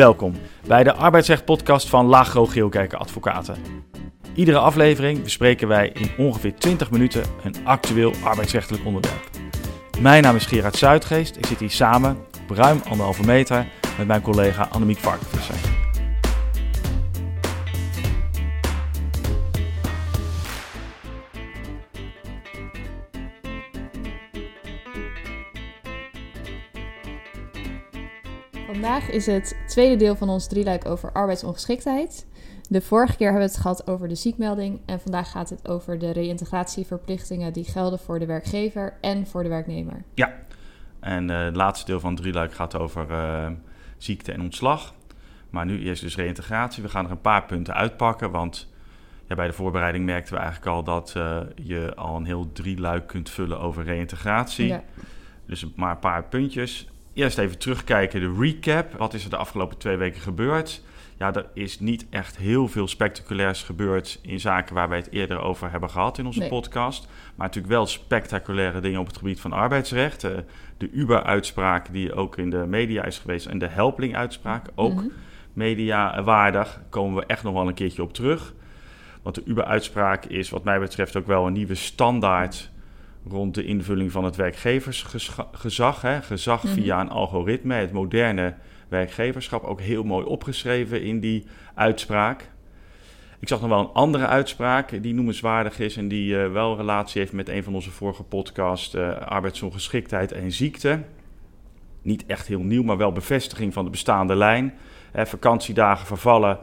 Welkom bij de arbeidsrecht-podcast van Lagro Geelkerken Advocaten. Iedere aflevering bespreken wij in ongeveer 20 minuten een actueel arbeidsrechtelijk onderwerp. Mijn naam is Gerard Zuidgeest. Ik zit hier samen op ruim anderhalve meter met mijn collega Annemiek Varkenvisser. Vandaag is het tweede deel van ons drieluik over arbeidsongeschiktheid. De vorige keer hebben we het gehad over de ziekmelding en vandaag gaat het over de reïntegratieverplichtingen die gelden voor de werkgever en voor de werknemer. Ja, en uh, het laatste deel van het drieluik gaat over uh, ziekte en ontslag. Maar nu eerst dus reïntegratie. We gaan er een paar punten uitpakken, want ja, bij de voorbereiding merkten we eigenlijk al dat uh, je al een heel drieluik kunt vullen over reïntegratie. Ja. Dus maar een paar puntjes. Eerst even terugkijken, de recap. Wat is er de afgelopen twee weken gebeurd? Ja, er is niet echt heel veel spectaculairs gebeurd in zaken waar wij het eerder over hebben gehad in onze nee. podcast. Maar natuurlijk wel spectaculaire dingen op het gebied van arbeidsrecht. Uh, de Uber-uitspraak die ook in de media is geweest en de Helpling-uitspraak ook mm -hmm. mediawaardig. Komen we echt nog wel een keertje op terug. Want de Uber-uitspraak is wat mij betreft ook wel een nieuwe standaard rond de invulling van het werkgeversgezag. Hè? Gezag mm -hmm. via een algoritme, het moderne werkgeverschap. Ook heel mooi opgeschreven in die uitspraak. Ik zag nog wel een andere uitspraak die noemenswaardig is en die uh, wel relatie heeft met een van onze vorige podcasts, uh, arbeidsongeschiktheid en ziekte. Niet echt heel nieuw, maar wel bevestiging van de bestaande lijn. Eh, vakantiedagen vervallen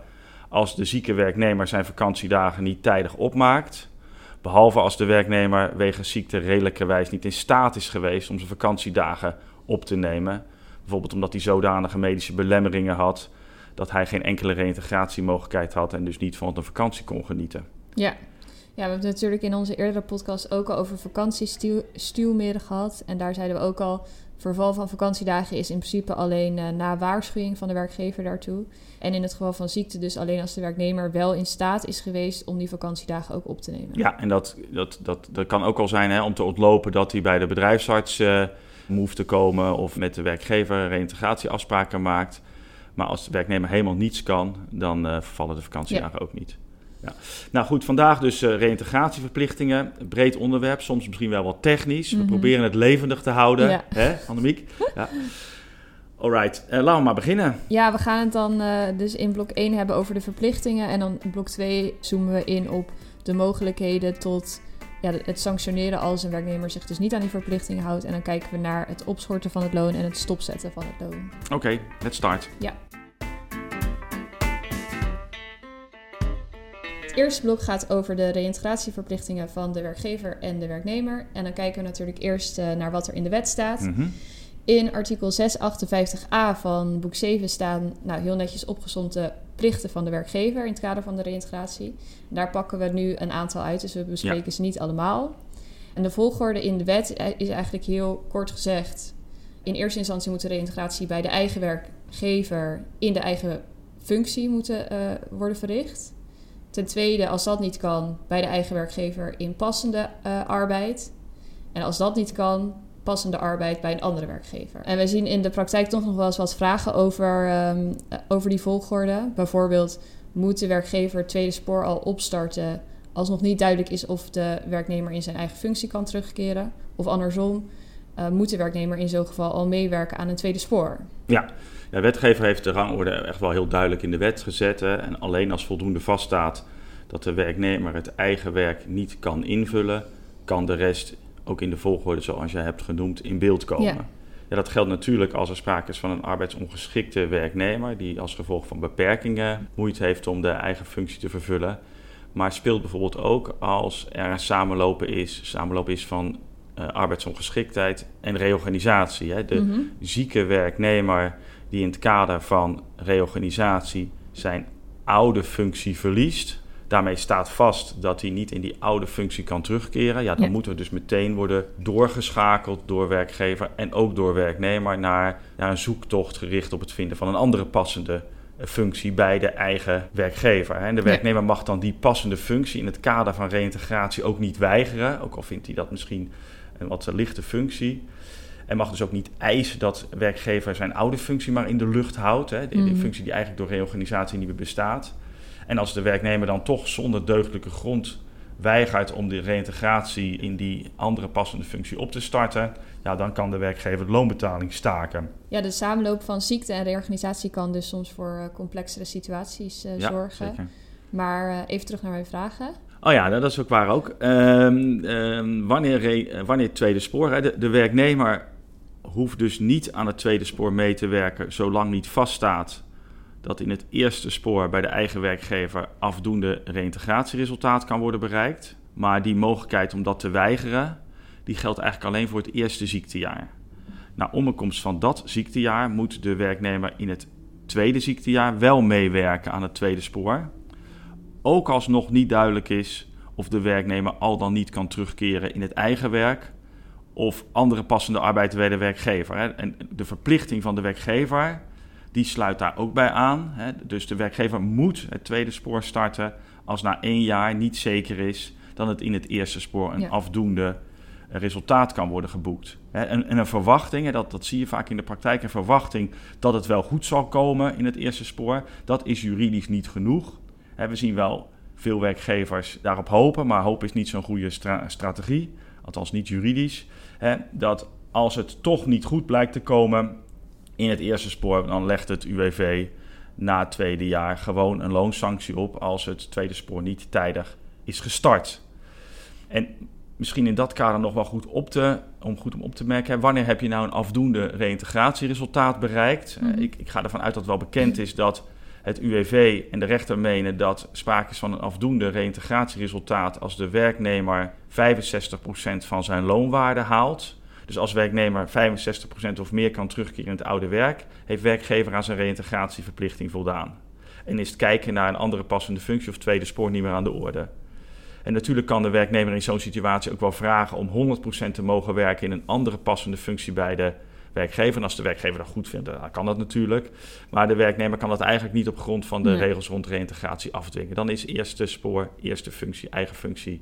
als de zieke werknemer zijn vakantiedagen niet tijdig opmaakt. Behalve als de werknemer wegens ziekte redelijkerwijs niet in staat is geweest om zijn vakantiedagen op te nemen. Bijvoorbeeld omdat hij zodanige medische belemmeringen had dat hij geen enkele reïntegratiemogelijkheid had en dus niet van een vakantie kon genieten. Ja. Ja, we hebben natuurlijk in onze eerdere podcast ook al over vakantiestuwmeren gehad. En daar zeiden we ook al, verval van vakantiedagen is in principe alleen uh, na waarschuwing van de werkgever daartoe. En in het geval van ziekte dus alleen als de werknemer wel in staat is geweest om die vakantiedagen ook op te nemen. Ja, en dat, dat, dat, dat kan ook al zijn hè, om te ontlopen dat hij bij de bedrijfsarts uh, hoeft te komen of met de werkgever reïntegratieafspraken maakt. Maar als de werknemer helemaal niets kan, dan uh, vervallen de vakantiedagen ja. ook niet. Ja. Nou goed, vandaag dus uh, reïntegratieverplichtingen. Breed onderwerp, soms misschien wel wat technisch. We mm -hmm. proberen het levendig te houden, ja. hè, Annemiek? Ja. Alright, uh, laten we maar beginnen. Ja, we gaan het dan uh, dus in blok 1 hebben over de verplichtingen. En dan in blok 2 zoomen we in op de mogelijkheden tot ja, het sanctioneren als een werknemer zich dus niet aan die verplichtingen houdt. En dan kijken we naar het opschorten van het loon en het stopzetten van het loon. Oké, okay, let's start. Ja. Eerste blok gaat over de reïntegratieverplichtingen van de werkgever en de werknemer. En dan kijken we natuurlijk eerst uh, naar wat er in de wet staat. Mm -hmm. In artikel 658a van boek 7 staan nou, heel netjes opgezond de plichten van de werkgever in het kader van de reïntegratie. Daar pakken we nu een aantal uit, dus we bespreken ja. ze niet allemaal. En de volgorde in de wet is eigenlijk heel kort gezegd. In eerste instantie moet de reïntegratie bij de eigen werkgever in de eigen functie moeten uh, worden verricht. Ten tweede, als dat niet kan, bij de eigen werkgever in passende uh, arbeid. En als dat niet kan, passende arbeid bij een andere werkgever. En we zien in de praktijk toch nog wel eens wat vragen over, um, over die volgorde. Bijvoorbeeld, moet de werkgever het tweede spoor al opstarten als nog niet duidelijk is of de werknemer in zijn eigen functie kan terugkeren? Of andersom, uh, moet de werknemer in zo'n geval al meewerken aan een tweede spoor? Ja. De wetgever heeft de rangorde echt wel heel duidelijk in de wet gezet. Hè? En alleen als voldoende vaststaat dat de werknemer het eigen werk niet kan invullen, kan de rest ook in de volgorde zoals jij hebt genoemd, in beeld komen. Ja. ja. dat geldt natuurlijk als er sprake is van een arbeidsongeschikte werknemer die als gevolg van beperkingen moeite heeft om de eigen functie te vervullen. Maar speelt bijvoorbeeld ook als er een samenlopen is, samenloop is van uh, arbeidsongeschiktheid en reorganisatie. Hè. De mm-hmm. zieke werknemer die in het kader van reorganisatie zijn oude functie verliest, Daarmee staat vast dat hij niet in die oude functie kan terugkeren. Ja, dan ja. moeten we dus meteen worden doorgeschakeld door werkgever en ook door werknemer naar, naar een zoektocht gericht op het vinden van een andere passende functie bij de eigen werkgever. En de werknemer mag dan die passende functie in het kader van reïntegratie ook niet weigeren, ook al vindt hij dat misschien een wat lichte functie. En mag dus ook niet eisen dat werkgever zijn oude functie maar in de lucht houdt. Hè, de, Mhm. functie die eigenlijk door reorganisatie niet meer bestaat. En als de werknemer dan toch zonder deugdelijke grond weigert om de reïntegratie in die andere passende functie op te starten, ja, dan kan de werkgever de loonbetaling staken. Ja, de samenloop van ziekte en reorganisatie kan dus soms voor eh, complexere situaties eh, ja, zorgen. zeker. Maar eh, even terug naar mijn vragen. Oh ja, dat is ook waar ook. Ehm, ehm, wanneer, re- wanneer tweede spoor? Hè? De, de werknemer hoeft dus niet aan het tweede spoor mee te werken, zolang niet vaststaat dat in het eerste spoor bij de eigen werkgever afdoende reïntegratieresultaat kan worden bereikt. Maar die mogelijkheid om dat te weigeren, die geldt eigenlijk alleen voor het eerste ziektejaar. Na omkomst van dat ziektejaar moet de werknemer in het tweede ziektejaar wel meewerken aan het tweede spoor. Ook als nog niet duidelijk is of de werknemer al dan niet kan terugkeren in het eigen werk of andere passende arbeid bij de werkgever. Hè. En de verplichting van de werkgever, die sluit daar ook bij aan. Hè. Dus de werkgever moet het tweede spoor starten als na één jaar niet zeker is dat het in het eerste spoor een Ja. afdoende resultaat kan worden geboekt. En, en een verwachting, hè, dat, dat zie je vaak in de praktijk, een verwachting dat het wel goed zal komen in het eerste spoor, dat is juridisch niet genoeg. We zien wel veel werkgevers daarop hopen, maar hoop is niet zo'n goede stra- strategie, althans niet juridisch. Hè, dat als het toch niet goed blijkt te komen in het eerste spoor, dan legt het UWV na het tweede jaar gewoon een loonsanctie op als het tweede spoor niet tijdig is gestart. En misschien in dat kader nog wel goed op te, om goed om op te merken, hè, wanneer heb je nou een afdoende reïntegratieresultaat bereikt? Mhm. Eh, ik, ik ga ervan uit dat wel bekend is dat het UWV en de rechter menen dat sprake is van een afdoende reïntegratieresultaat als de werknemer 65% van zijn loonwaarde haalt. Dus als werknemer 65% of meer kan terugkeren in het oude werk, heeft werkgever aan zijn reïntegratieverplichting voldaan. En is het kijken naar een andere passende functie of tweede spoor niet meer aan de orde. En natuurlijk kan de werknemer in zo'n situatie ook wel vragen om 100% te mogen werken in een andere passende functie bij de werkgever. En als de werkgever dat goed vindt, dan kan dat natuurlijk. Maar de werknemer kan dat eigenlijk niet op grond van de Nee. regels rond reïntegratie afdwingen. Dan is eerste spoor, eerste functie, eigen functie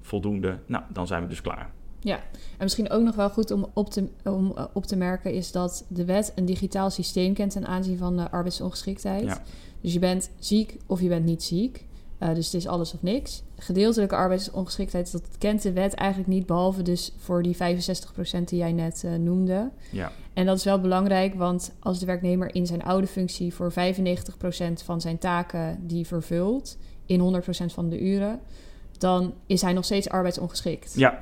voldoende. Nou, dan zijn we dus klaar. Ja, en misschien ook nog wel goed om op te, om eh, op te merken is dat de wet een digitaal systeem kent ten aanzien van de arbeidsongeschiktheid. Ja. Dus je bent ziek of je bent niet ziek. Eh, dus het is alles of niks. Gedeeltelijke arbeidsongeschiktheid, dat kent de wet eigenlijk niet, behalve dus voor die 65% die jij net eh, noemde. Ja, En dat is wel belangrijk, want als de werknemer in zijn oude functie voor 95% van zijn taken die vervult, in 100% van de uren, dan is hij nog steeds arbeidsongeschikt. ja,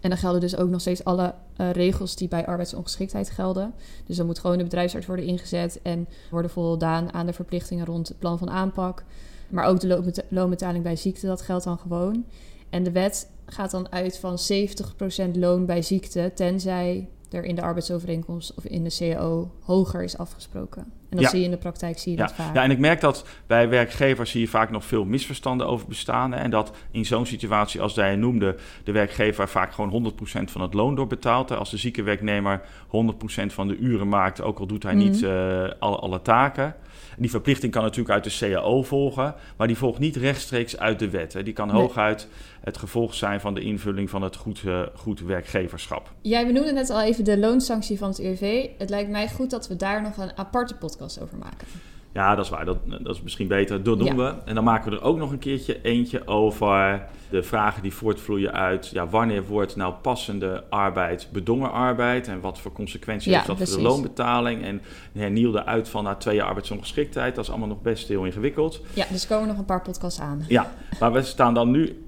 En dan gelden dus ook nog steeds alle eh, regels die bij arbeidsongeschiktheid gelden. Dus dan moet gewoon de bedrijfsarts worden ingezet en worden voldaan aan de verplichtingen rond het plan van aanpak. Maar ook de loonbeta- loonbetaling bij ziekte, dat geldt dan gewoon. En de wet gaat dan uit van 70% loon bij ziekte, tenzij er in de arbeidsovereenkomst of in de CAO hoger is afgesproken. En dat Ja. zie je in de praktijk, zie je ja. dat vaak. ja, en ik merk dat bij werkgevers zie je vaak nog veel misverstanden over bestaan. Hè, en dat in zo'n situatie als jij noemde, de werkgever vaak gewoon 100% van het loon doorbetaalt. Hè. Als de zieke werknemer 100% van de uren maakt, ook al doet hij niet Mhm. eh, alle, alle taken. En die verplichting kan natuurlijk uit de CAO volgen, maar die volgt niet rechtstreeks uit de wet. Hè. Die kan Nee. hooguit het gevolg zijn van de invulling van het goed, eh, goed werkgeverschap. Jij benoemde net al even de loonsanctie van het UWV. Het lijkt mij goed dat we daar nog een aparte podcast over maken. Ja, dat is waar. Dat, dat is misschien beter. Dat doen Ja. we. En dan maken we er ook nog een keertje eentje over de vragen die voortvloeien uit... Ja, wanneer wordt nou passende arbeid bedongen arbeid... en wat voor consequenties Ja, heeft dat voor de loonbetaling... en hernielde uit van na twee jaar arbeidsongeschiktheid. Dat is allemaal nog best heel ingewikkeld. Ja, dus komen nog een paar podcasts aan. Ja, maar we staan dan nu,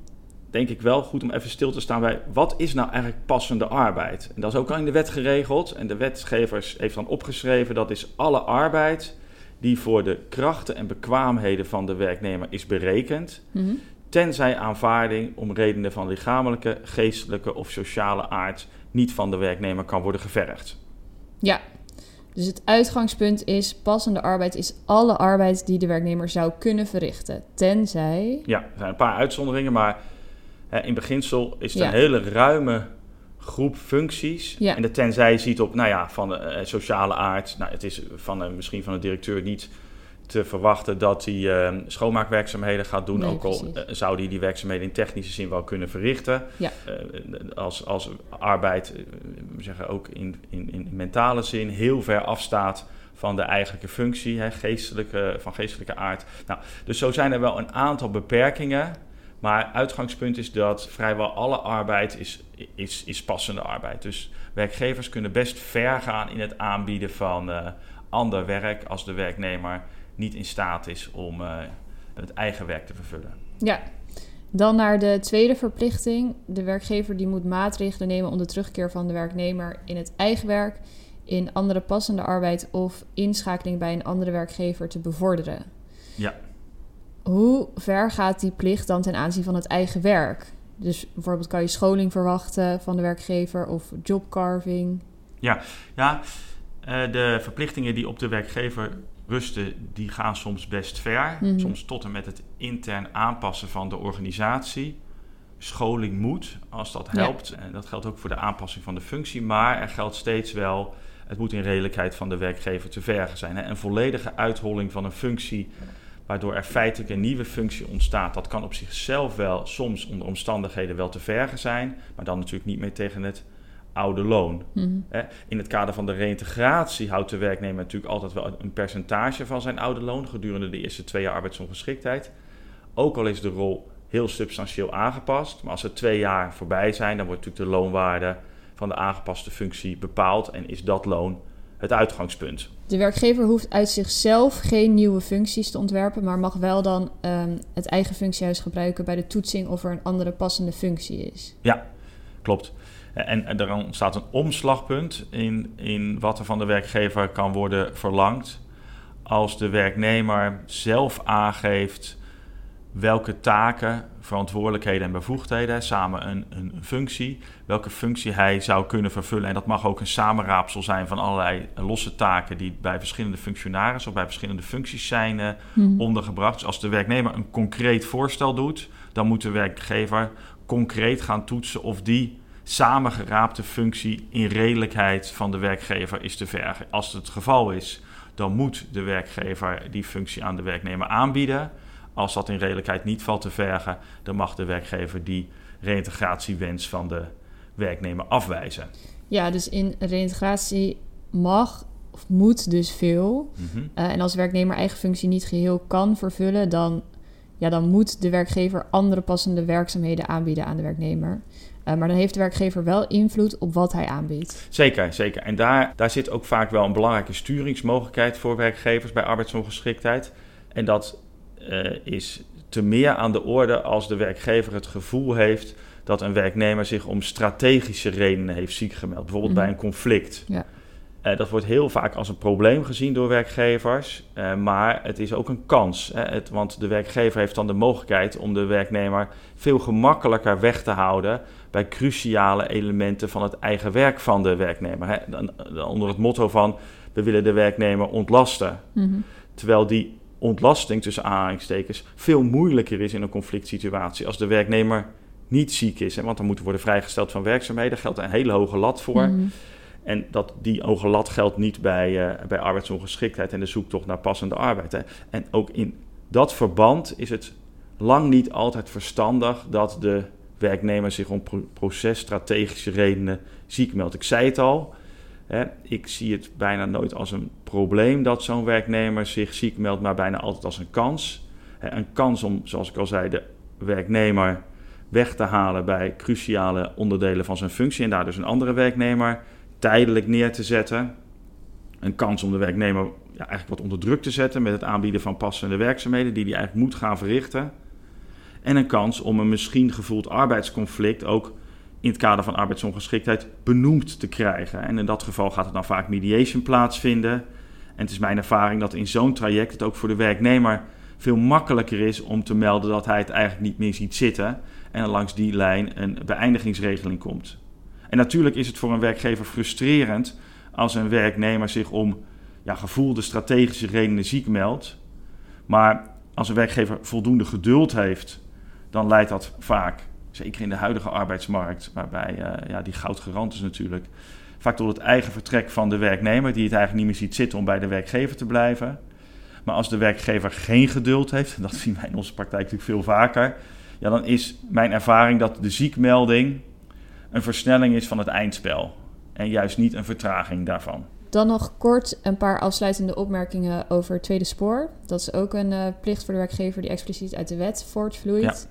denk ik wel goed om even stil te staan bij... wat is nou eigenlijk passende arbeid? En dat is ook al in de wet geregeld. En de wetgevers heeft dan opgeschreven... dat is alle arbeid die voor de krachten en bekwaamheden van de werknemer is berekend... Mhm. tenzij aanvaarding om redenen van lichamelijke, geestelijke of sociale aard... niet van de werknemer kan worden gevergd. Ja, dus het uitgangspunt is: passende arbeid is alle arbeid die de werknemer zou kunnen verrichten. Tenzij. Ja, er zijn een paar uitzonderingen, maar in beginsel is het Ja. een hele ruime groep functies. Ja. En de tenzij je ziet op, nou ja, van de eh, sociale aard. Nou, het is van, eh, misschien van de directeur niet te verwachten dat hij uh, schoonmaakwerkzaamheden gaat doen. ook al zou hij die werkzaamheden in technische zin wel kunnen verrichten. Ja. als, als arbeid, we zeggen ook in, in, in mentale zin, heel ver afstaat van de eigenlijke functie, hè, geestelijke, van geestelijke aard. Nou, dus zo zijn er wel een aantal beperkingen. Maar uitgangspunt is dat vrijwel alle arbeid is, is, is passende arbeid. Dus werkgevers kunnen best ver gaan in het aanbieden van uh, ander werk als de werknemer niet in staat is om uh, het eigen werk te vervullen. Ja, dan naar de tweede verplichting. De werkgever die moet maatregelen nemen om de terugkeer van de werknemer in het eigen werk in andere passende arbeid of inschakeling bij een andere werkgever te bevorderen. Ja. Hoe ver gaat die plicht dan ten aanzien van het eigen werk? Dus bijvoorbeeld kan je scholing verwachten van de werkgever of jobcarving? Ja, ja uh, de verplichtingen die op de werkgever rusten, die gaan soms best ver. Mhm. Soms tot en met het intern aanpassen van de organisatie. Scholing moet, als dat helpt. En dat geldt ook voor de aanpassing van de functie. Maar er geldt steeds wel het moet in redelijkheid van de werkgever te vergen zijn. Hè. Een volledige uitholling van een functie, waardoor er feitelijk een nieuwe functie ontstaat, dat kan op zichzelf wel soms onder omstandigheden wel te vergen zijn, maar dan natuurlijk niet meer tegen het oude loon. Mhm. In het kader van de reïntegratie houdt de werknemer natuurlijk altijd wel een percentage van zijn oude loon gedurende de eerste twee jaar arbeidsongeschiktheid. Ook al is de rol heel substantieel aangepast, maar als er twee jaar voorbij zijn, dan wordt natuurlijk de loonwaarde van de aangepaste functie bepaald en is dat loon het uitgangspunt. De werkgever hoeft uit zichzelf geen nieuwe functies te ontwerpen, maar mag wel dan um, het eigen functiehuis gebruiken bij de toetsing of er een andere passende functie is. Ja, klopt. En, en er ontstaat een omslagpunt in, in wat er van de werkgever kan worden verlangd. Als de werknemer zelf aangeeft welke taken, verantwoordelijkheden en bevoegdheden, samen een, een functie, welke functie hij zou kunnen vervullen. En dat mag ook een samenraapsel zijn van allerlei losse taken die bij verschillende functionarissen of bij verschillende functies zijn uh, ondergebracht. Dus als de werknemer een concreet voorstel doet, dan moet de werkgever concreet gaan toetsen of die samengeraapte functie in redelijkheid van de werkgever is te vergen. Als het het geval is, dan moet de werkgever die functie aan de werknemer aanbieden. Als dat in redelijkheid niet valt te vergen, dan mag de werkgever die reïntegratiewens van de werknemer afwijzen. Ja, dus in reïntegratie mag of moet dus veel. Mhm. Eh, en als werknemer eigen functie niet geheel kan vervullen, dan, ja, dan moet de werkgever andere passende werkzaamheden aanbieden aan de werknemer. Uh, maar dan heeft de werkgever wel invloed op wat hij aanbiedt. Zeker, zeker. En daar, daar zit ook vaak wel een belangrijke sturingsmogelijkheid voor werkgevers bij arbeidsongeschiktheid. En dat uh, is te meer aan de orde als de werkgever het gevoel heeft dat een werknemer zich om strategische redenen heeft ziek gemeld. Bijvoorbeeld bij mhm. een conflict. Ja. Uh, dat wordt heel vaak als een probleem gezien door werkgevers, uh, maar het is ook een kans. Hè? Het, want de werkgever heeft dan de mogelijkheid om de werknemer veel gemakkelijker weg te houden bij cruciale elementen van het eigen werk van de werknemer. Hè? Dan, dan onder het motto van we willen de werknemer ontlasten. Mm Terwijl die ontlasting tussen aanhalingstekens veel moeilijker is in een conflict situatie als de werknemer niet ziek is. Hè? Want dan moet worden vrijgesteld van werkzaamheden. geldt een hele hoge lat voor. Mhm. En dat, die hoge lat geldt niet bij, uh, bij arbeidsongeschiktheid en de zoektocht naar passende arbeid. Hè? En ook in dat verband is het lang niet altijd verstandig dat de werknemer zich om processtrategische redenen ziek meldt. Ik zei het al, ik zie het bijna nooit als een probleem dat zo'n werknemer zich ziek meldt, maar bijna altijd als een kans. Een kans om, zoals ik al zei, de werknemer weg te halen bij cruciale onderdelen van zijn functie en daar dus een andere werknemer tijdelijk neer te zetten. Een kans om de werknemer ja, eigenlijk wat onder druk te zetten met het aanbieden van passende werkzaamheden die hij eigenlijk moet gaan verrichten. En een kans om een misschien gevoeld arbeidsconflict ook in het kader van arbeidsongeschiktheid benoemd te krijgen. En in dat geval gaat er dan vaak mediation plaatsvinden. En het is mijn ervaring dat in zo'n traject het ook voor de werknemer veel makkelijker is om te melden dat hij het eigenlijk niet meer ziet zitten en langs die lijn een beëindigingsregeling komt. En natuurlijk is het voor een werkgever frustrerend als een werknemer zich om ja, gevoelde strategische redenen ziek meldt. Maar als een werkgever voldoende geduld heeft, dan leidt dat vaak zeker in de huidige arbeidsmarkt, waarbij uh, ja, die goud garant is natuurlijk, vaak tot het eigen vertrek van de werknemer, die het eigenlijk niet meer ziet zitten om bij de werkgever te blijven. Maar als de werkgever geen geduld heeft, en dat zien wij in onze praktijk natuurlijk veel vaker, ja, dan is mijn ervaring dat de ziekmelding een versnelling is van het eindspel. En juist niet een vertraging daarvan. Dan nog kort een paar afsluitende opmerkingen over het tweede spoor. Dat is ook een uh, plicht voor de werkgever die expliciet uit de wet voortvloeit.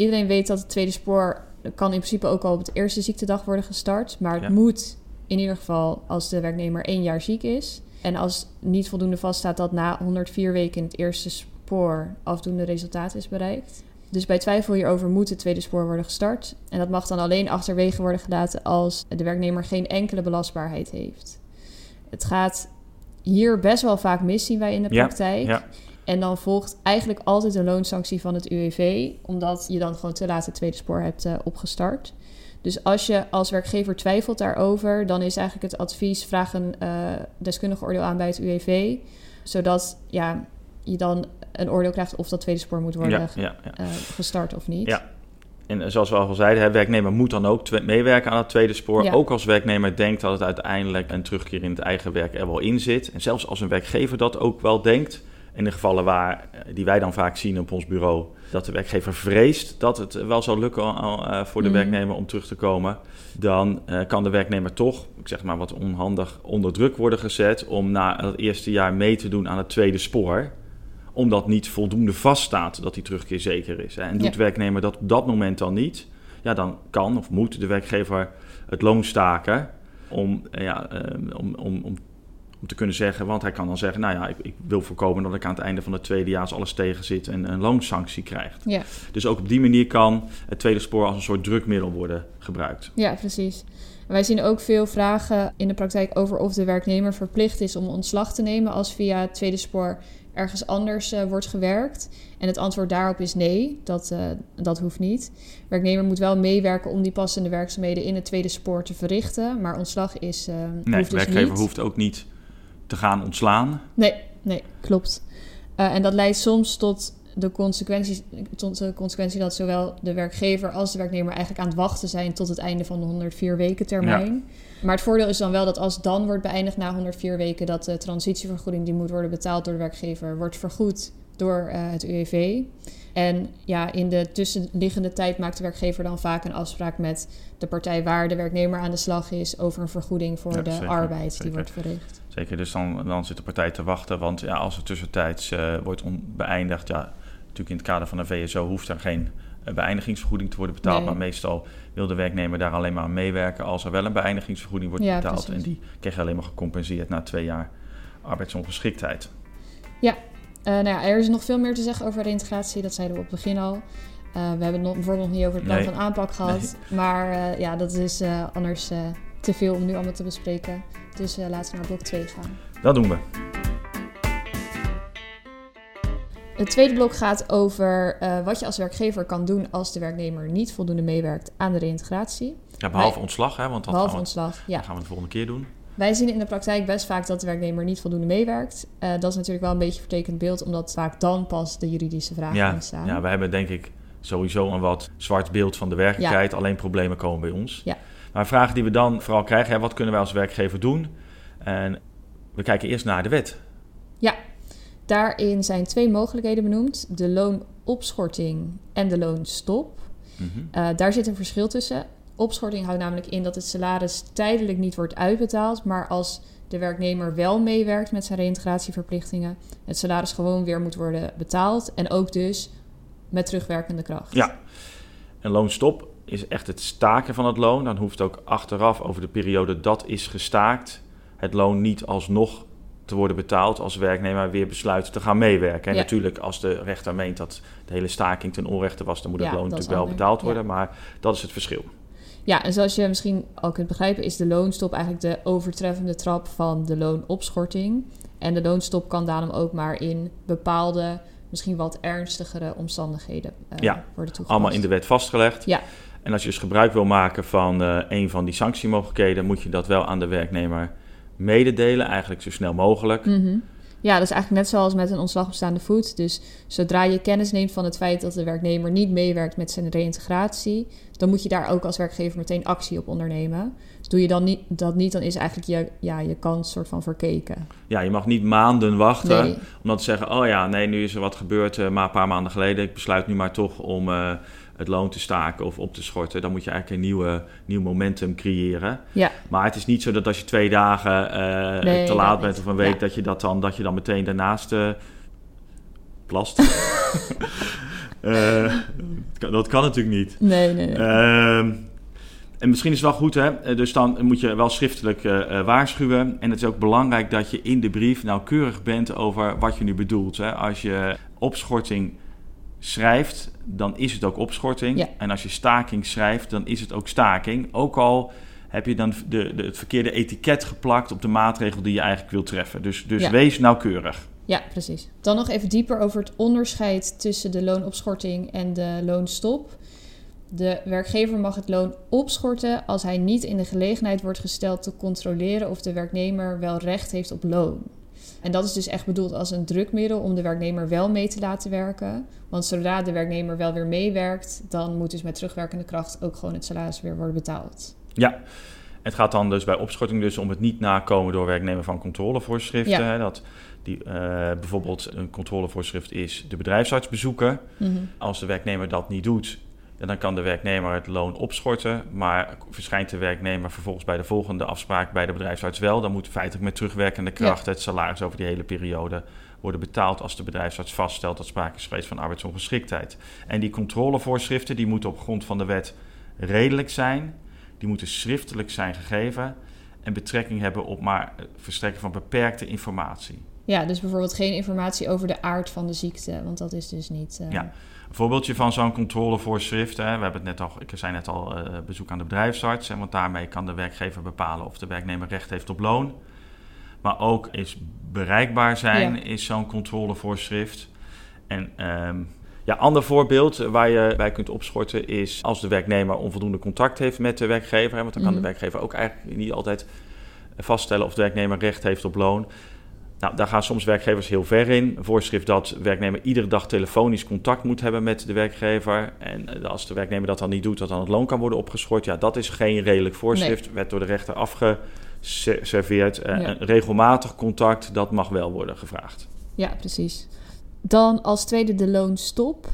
Iedereen weet dat het tweede spoor kan in principe ook al op de eerste ziektedag worden gestart. Maar het moet in ieder geval als de werknemer één jaar ziek is. En als niet voldoende vaststaat dat na 104 weken in het eerste spoor afdoende resultaat is bereikt. Dus bij twijfel hierover moet het tweede spoor worden gestart. En dat mag dan alleen achterwege worden gelaten als de werknemer geen enkele belastbaarheid heeft. Het gaat hier best wel vaak mis, zien wij in de praktijk. Ja, En dan volgt eigenlijk altijd een loonsanctie van het UWV, omdat je dan gewoon te laat het tweede spoor hebt uh, opgestart. Dus als je als werkgever twijfelt daarover, dan is eigenlijk het advies: vraag een uh, deskundige oordeel aan bij het UWV, zodat ja, je dan een oordeel krijgt of dat tweede spoor moet worden ja, uh, gestart of niet. Ja, en zoals we al zeiden, de werknemer moet dan ook meewerken aan het tweede spoor. Ook als werknemer denkt dat het uiteindelijk een terugkeer in het eigen werk er wel in zit. En zelfs als een werkgever dat ook wel denkt. In de gevallen waar, eh, die wij dan vaak zien op ons bureau, dat de werkgever vreest dat het wel zal lukken uh, voor de mhm. werknemer om terug te komen, dan kan de werknemer toch, ik zeg maar wat onhandig, onder druk worden gezet om na het eerste jaar mee te doen aan het tweede spoor omdat niet voldoende vaststaat dat die terugkeer zeker is. En doet de werknemer dat op dat moment dan niet, ja, dan kan of moet de werkgever het loon staken om, eh, ja, eh, om, om, om, om te kunnen zeggen, want hij kan dan zeggen, nou ja, ik, ik, wil voorkomen dat ik aan het einde van het tweede jaar als alles tegen zit en een loonsanctie krijgt. Ja. Dus ook op die manier kan het tweede spoor als een soort drukmiddel worden gebruikt. Ja, precies. Wij zien ook veel vragen in de praktijk over of de werknemer verplicht is om ontslag te nemen als via het tweede spoor ergens anders uh, wordt gewerkt? En het antwoord daarop is nee, dat, uh, dat hoeft niet. Werknemer moet wel meewerken om die passende werkzaamheden in het tweede spoor te verrichten, maar ontslag is. Uh, nee, hoeft dus werkgever hoeft ook niet te gaan ontslaan. Nee, nee, klopt. en dat leidt soms tot de consequenties, tot de consequentie dat zowel de werkgever als de werknemer eigenlijk aan het wachten zijn tot het einde van de 104 weken termijn. Maar het voordeel is dan wel dat als dan wordt beëindigd na 104 weken, dat de transitievergoeding die moet worden betaald door de werkgever, wordt vergoed door uh, het UWV. En ja, in de tussenliggende tijd maakt de werkgever dan vaak een afspraak met de partij waar de werknemer aan de slag is over een vergoeding voor de arbeid die wordt verricht. Zeker, dus dan, dan zit de partij te wachten. Want ja, als het tussentijds uh, wordt beëindigd, ja, natuurlijk in het kader van een VSO hoeft er geen eh, beëindigingsvergoeding te worden betaald. Maar meestal wil de werknemer daar alleen maar aan meewerken als er wel een beëindigingsvergoeding wordt betaald. En die krijg je alleen maar gecompenseerd na twee jaar arbeidsongeschiktheid. Ja, uh, nou ja, er is nog veel meer te zeggen over reintegratie. Dat zeiden we op het begin al. Uh, we hebben het bijvoorbeeld nog niet over het plan van aanpak gehad. Maar uh, ja, dat is anders te veel om nu allemaal te bespreken. Dus laten we naar blok 2 gaan. Dat doen we. Het tweede blok gaat over uh, wat je als werkgever kan doen als de werknemer niet voldoende meewerkt aan de reintegratie. Ja, behalve ontslag, hè? Want dat behalve gaan we, ontslag, ja. Dat gaan we de volgende keer doen. Wij zien in de praktijk best vaak dat de werknemer niet voldoende meewerkt. Uh, dat is natuurlijk wel een beetje een vertekend beeld, omdat vaak dan pas de juridische vragen ja, staan. Ja, we hebben denk ik sowieso een wat zwart beeld van de werkelijkheid. Alleen problemen komen bij ons. Ja. Maar vragen die we dan vooral krijgen, hè, wat kunnen wij als werkgever doen? En we kijken eerst naar de wet. Ja, Daarin zijn twee mogelijkheden benoemd: de loonopschorting en de loonstop. Mm daar zit een verschil tussen. Opschorting houdt namelijk in dat het salaris tijdelijk niet wordt uitbetaald, maar als de werknemer wel meewerkt met zijn reïntegratieverplichtingen, het salaris gewoon weer moet worden betaald en ook dus met terugwerkende kracht. Ja, een loonstop is echt het staken van het loon. Dan hoeft ook achteraf over de periode dat is gestaakt het loon niet alsnog te worden betaald als werknemer weer besluit te gaan meewerken. En natuurlijk, als de rechter meent dat de hele staking ten onrechte was, dan moet het loon natuurlijk wel betaald worden. Maar dat is het verschil. Ja, en zoals je misschien al kunt begrijpen, is de loonstop eigenlijk de overtreffende trap van de loonopschorting. En de loonstop kan daarom ook maar in bepaalde, misschien wat ernstigere omstandigheden uh, ja, worden toegepast. Allemaal in de wet vastgelegd. Ja. En als je dus gebruik wil maken van uh, een van die sanctiemogelijkheden, moet je dat wel aan de werknemer mededelen, eigenlijk zo snel mogelijk. Mhm. Ja, dat is eigenlijk net zoals met een ontslag op staande voet. Dus zodra je kennis neemt van het feit dat de werknemer niet meewerkt met zijn reïntegratie, dan moet je daar ook als werkgever meteen actie op ondernemen. Dus doe je dan niet, dat niet, dan is eigenlijk je, ja, je kans soort van verkeken. Ja, je mag niet maanden wachten nee. om dan te zeggen, oh ja, nee, nu is er wat gebeurd, uh, maar een paar maanden geleden. Ik besluit nu maar toch om uh, het loon te staken of op te schorten. Dan moet je eigenlijk een nieuwe, nieuw momentum creëren. Ja. Maar het is niet zo dat als je twee dagen uh, nee, te laat bent of een week, ja. dat je dat dan, dat je dan meteen daarnaast plast. dat kan natuurlijk niet. Nee, nee. nee. Ehm, en misschien is het wel goed, hè? Dus dan moet je wel schriftelijk uh, waarschuwen. En het is ook belangrijk dat je in de brief nauwkeurig bent over wat je nu bedoelt. Hè? Als je opschorting schrijft, dan is het ook opschorting. Ja. En als je staking schrijft, dan is het ook staking. Ook al heb je dan de, de, het verkeerde etiket geplakt op de maatregel die je eigenlijk wil treffen. Dus, dus Ja. wees nauwkeurig. Ja, precies. Dan nog even dieper over het onderscheid tussen de loonopschorting en de loonstop. De werkgever mag het loon opschorten als hij niet in de gelegenheid wordt gesteld te controleren of de werknemer wel recht heeft op loon. En dat is dus echt bedoeld als een drukmiddel om de werknemer wel mee te laten werken. Want zodra de werknemer wel weer meewerkt, dan moet dus met terugwerkende kracht ook gewoon het salaris weer worden betaald. Ja, het gaat dan dus bij opschorting dus om het niet nakomen door werknemer van controlevoorschriften. Ja. Dat die, eh, bijvoorbeeld een controlevoorschrift is de bedrijfsarts bezoeken. Mhm. Als de werknemer dat niet doet, ja, dan kan de werknemer het loon opschorten. Maar verschijnt de werknemer vervolgens bij de volgende afspraak bij de bedrijfsarts wel, dan moet feitelijk met terugwerkende kracht het salaris over die hele periode worden betaald als de bedrijfsarts vaststelt dat sprake is geweest van arbeidsongeschiktheid. En die controlevoorschriften die moeten op grond van de wet redelijk zijn, die moeten schriftelijk zijn gegeven en betrekking hebben op maar het verstrekken van beperkte informatie. Ja, dus bijvoorbeeld geen informatie over de aard van de ziekte, want dat is dus niet. eh, Ja. Een voorbeeldje van zo'n controlevoorschrift. Hè, we hebben het net al, ik zei net al, eh, bezoek aan de bedrijfsarts. Hè, want daarmee kan de werkgever bepalen of de werknemer recht heeft op loon. Maar ook is bereikbaar zijn, Ja. is zo'n controlevoorschrift. En ehm ja, ander voorbeeld waar je bij kunt opschorten is als de werknemer onvoldoende contact heeft met de werkgever. Hè, want dan kan Mhm. de werkgever ook eigenlijk niet altijd vaststellen of de werknemer recht heeft op loon. Nou, daar gaan soms werkgevers heel ver in. Een voorschrift dat werknemer iedere dag telefonisch contact moet hebben met de werkgever. En eh, als de werknemer dat dan niet doet, dat dan het loon kan worden opgeschort. Ja, dat is geen redelijk voorschrift. Werd door de rechter afgeserveerd. Eh, Ja. Regelmatig contact, dat mag wel worden gevraagd. Ja, precies. Dan als tweede de loonstop.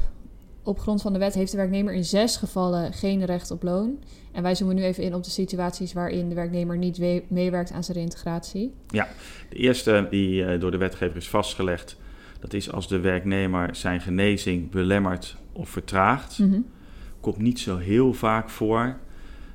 Op grond van de wet heeft de werknemer in zes gevallen geen recht op loon. En wij zoomen nu even in op de situaties waarin de werknemer niet we- meewerkt aan zijn reintegratie. De eerste die eh, door de wetgever is vastgelegd, dat is als de werknemer zijn genezing belemmert of vertraagt. Mhm. Komt niet zo heel vaak voor.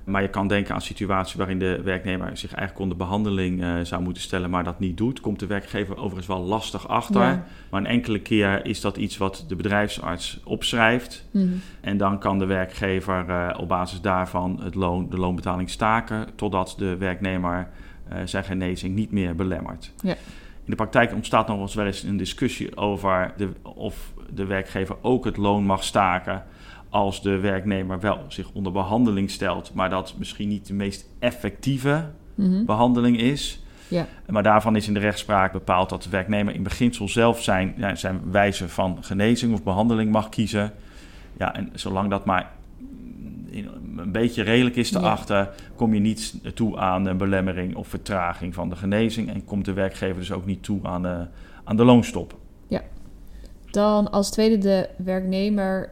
Maar je kan denken aan situaties waarin de werknemer zich eigenlijk onder behandeling eh, zou moeten stellen, maar dat niet doet. Komt de werkgever overigens wel lastig achter. Ja. Maar een enkele keer is dat iets wat de bedrijfsarts opschrijft. Mhm. En dan kan de werkgever eh, op basis daarvan het loon, de loonbetaling staken, totdat de werknemer eh, zijn genezing niet meer belemmert. Ja. In de praktijk ontstaat nog wel eens een discussie over de, of de werkgever ook het loon mag staken als de werknemer wel zich onder behandeling stelt, maar dat misschien niet de meest effectieve Mhm. behandeling is. Ja. Maar daarvan is in de rechtspraak bepaald dat de werknemer in beginsel zelf zijn, ja, zijn wijze van genezing of behandeling mag kiezen. Ja, en zolang dat maar een beetje redelijk is te Ja. achten, kom je niet toe aan een belemmering of vertraging van de genezing. En komt de werkgever dus ook niet toe aan de, aan de loonstop. Dan als tweede de werknemer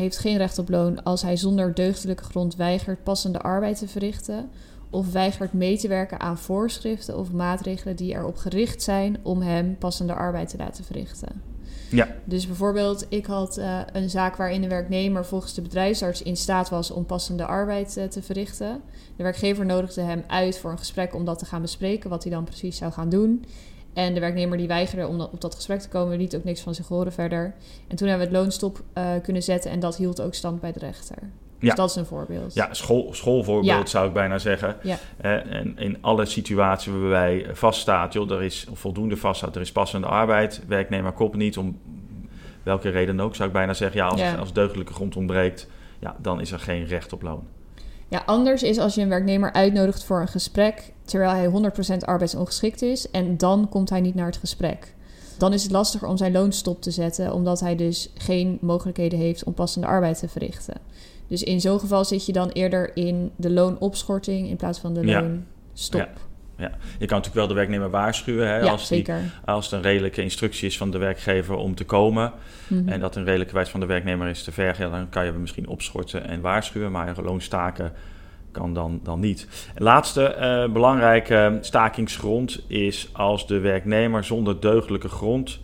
heeft geen recht op loon als hij zonder deugdelijke grond weigert passende arbeid te verrichten of weigert mee te werken aan voorschriften of maatregelen die erop gericht zijn om hem passende arbeid te laten verrichten. Ja. Dus bijvoorbeeld, ik had eh, een zaak waarin de werknemer volgens de bedrijfsarts in staat was om passende arbeid eh, te verrichten. De werkgever nodigde hem uit voor een gesprek om dat te gaan bespreken, wat hij dan precies zou gaan doen. En de werknemer die weigerde om op dat gesprek te komen, liet ook niks van zich horen verder. En toen hebben we het loonstop eh, kunnen zetten en dat hield ook stand bij de rechter. Dus Ja. dat is een voorbeeld. Ja, school, schoolvoorbeeld Ja. zou ik bijna zeggen. Ja. En in alle situaties waarbij vaststaat, joh, er is voldoende vaststaat, er is passende arbeid, werknemer kopt niet, om welke reden dan ook, zou ik bijna zeggen. Ja, als, Ja. als deugdelijke grond ontbreekt, ja, dan is er geen recht op loon. Ja, anders is als je een werknemer uitnodigt voor een gesprek terwijl hij 100% arbeidsongeschikt is en dan komt hij niet naar het gesprek. dan is het lastiger om zijn loon stop te zetten, omdat hij dus geen mogelijkheden heeft om passende arbeid te verrichten. Dus in zo'n geval zit je dan eerder in de loonopschorting in plaats van de loonstop. Ja. Ja, je kan natuurlijk wel de werknemer waarschuwen hè, Ja, als, die, als het een redelijke instructie is van de werkgever om te komen Mhm. en dat een redelijke wijs van de werknemer is te ja, dan kan je hem misschien opschorten en waarschuwen, maar loonstaken kan dan, dan niet. Laatste eh, belangrijke stakingsgrond is als de werknemer zonder deugdelijke grond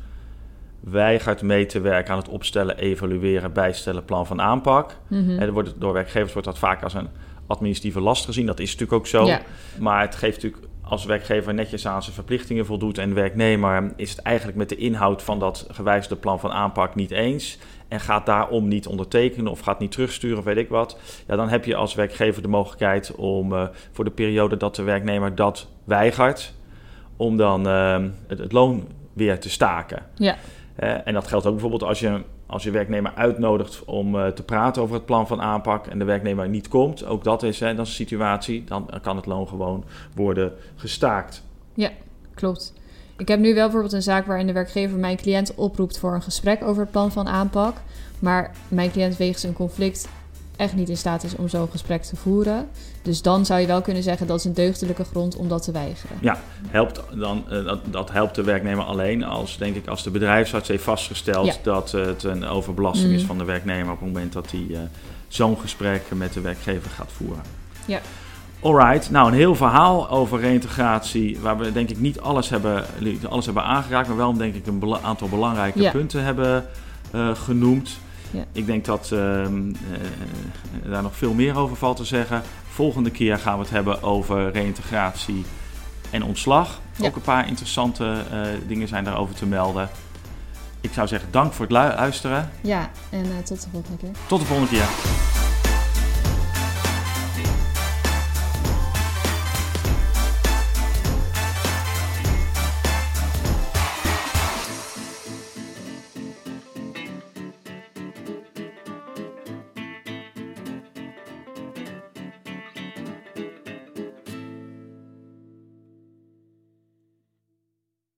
weigert mee te werken aan het opstellen, evalueren, bijstellen plan van aanpak. En er wordt, door werkgevers wordt dat vaak als een administratieve last gezien. Dat is natuurlijk ook zo. Ja. Maar het geeft natuurlijk als werkgever netjes aan zijn verplichtingen voldoet en de werknemer is het eigenlijk met de inhoud van dat gewijzigde plan van aanpak niet eens. En gaat daarom niet ondertekenen of gaat niet terugsturen of weet ik wat, ja, dan heb je als werkgever de mogelijkheid om eh, voor de periode dat de werknemer dat weigert, om dan eh, het, het loon weer te staken. Ja, en dat geldt ook bijvoorbeeld als je, als je werknemer uitnodigt om eh, te praten over het plan van aanpak en de werknemer niet komt. Ook dat is, hè, een situatie. Dan kan het loon gewoon worden gestaakt. klopt. Ik heb nu wel bijvoorbeeld een zaak waarin de werkgever mijn cliënt oproept voor een gesprek over het plan van aanpak. Maar mijn cliënt wegens een conflict echt niet in staat is om zo'n gesprek te voeren. Dus dan zou je wel kunnen zeggen dat is een deugdelijke grond om dat te weigeren. Helpt dan, eh, dat, dat helpt de werknemer alleen als, denk ik, als de bedrijfsarts heeft vastgesteld Ja. dat eh, het een overbelasting is Mhm. van de werknemer op het moment dat hij eh, zo'n gesprek met de werkgever gaat voeren. Ja. Alright, nou een heel verhaal over reïntegratie, waar we denk ik niet alles hebben, alles hebben aangeraakt, maar wel denk ik een aantal belangrijke Ja. punten hebben genoemd. Ja. Ik denk dat ehm, eh, daar nog veel meer over valt te zeggen. Volgende keer gaan we het hebben over reïntegratie en ontslag. Ja. Ook een paar interessante eh, dingen zijn daarover te melden. Ik zou zeggen dank voor het lu- luisteren. Ja, en eh, tot de volgende keer. Tot de volgende keer.